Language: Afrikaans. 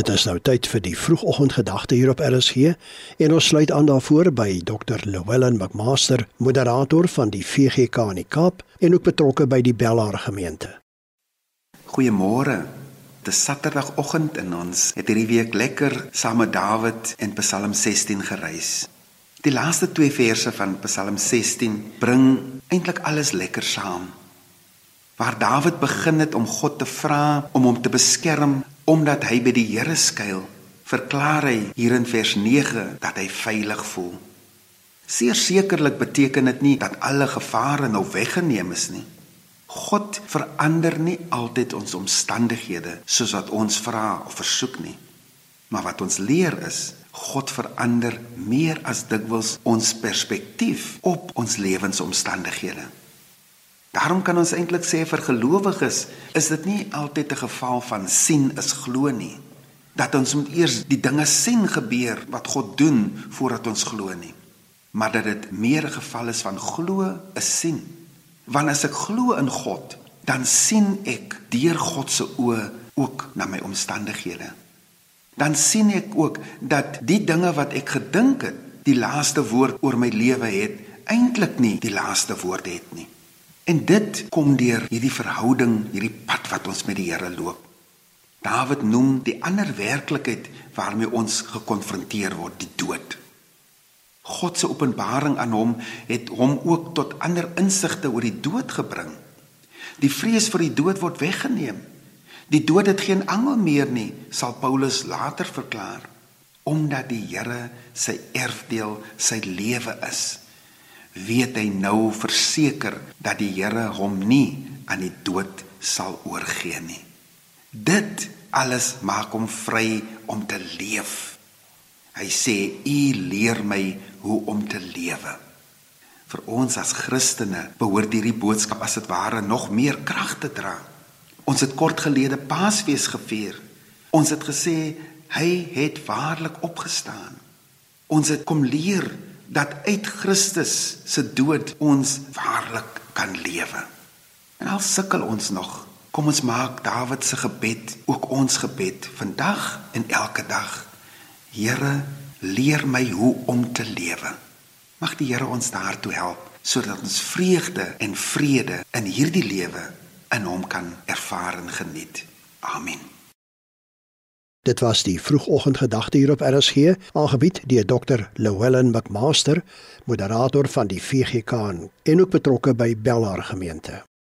Dit is nou tyd vir die vroegoggendgedagte hier op RSG en ons sluit aan daarvoor by Dr. Llewellyn McMaster, moderator van die VGK in die Kaap en ook betrokke by die Bellaar gemeente. Goeiemôre. Dis Saterdagoggend en ons het hierdie week lekker saam met Dawid in Psalm 16 gereis. Die laaste twee verse van Psalm 16 bring eintlik alles lekker saam. Waar Dawid begin het om God te vra om hom te beskerm omdat hy by die Here skuil, verklaar hy hier in vers 9 dat hy veilig voel. Seer sekerlik beteken dit nie dat alle gevare nou weggeneem is nie. God verander nie altyd ons omstandighede soos wat ons vra of versoek nie. Maar wat ons leer is, God verander meer as dikwels ons perspektief op ons lewensomstandighede. Daarom kan ons eintlik sê vir gelowiges is dit nie altyd 'n geval van sien is glo nie. Dat ons moet eers die dinge sien gebeur wat God doen voordat ons glo nie. Maar dat dit meer 'n geval is van glo is sien. Want as ek glo in God, dan sien ek deur God se oë ook na my omstandighede. Dan sien ek ook dat die dinge wat ek gedink het die laaste woord oor my lewe het, eintlik nie die laaste woord het nie. En dit kom deur hierdie verhouding, hierdie pad wat ons met die Here loop. Dawid noem die ander werklikheid waarmee ons gekonfronteer word, die dood. God se openbaring aan hom het hom ook tot ander insigte oor die dood gebring. Die vrees vir die dood word weggeneem. Die dood het geen angel meer nie, sal Paulus later verklaar, omdat die Here sy erfdeel, sy lewe is weet hy nou verseker dat die Here hom nie aan die dood sal oorgee nie. Dit alles maak hom vry om te leef. Hy sê: "U leer my hoe om te lewe." Vir ons as Christene behoort hierdie boodskap as dit ware nog meer krag te dra. Ons het kort gelede Paasfees gevier. Ons het gesê hy het waarlik opgestaan. Ons het kom leer dat uit Christus se dood ons waarlik kan lewe. En al sukkel ons nog, kom ons maak Dawid se gebed ook ons gebed vandag en elke dag. Here, leer my hoe om te lewe. Mag die Here ons daartoe help sodat ons vreugde en vrede in hierdie lewe in hom kan ervaar en geniet. Amen. Dit was die vroegoggendgedagte hier op RSG, aangebied deur Dr. Llewellyn McMaster, moderator van die VGK en ook betrokke by Bellaar gemeente.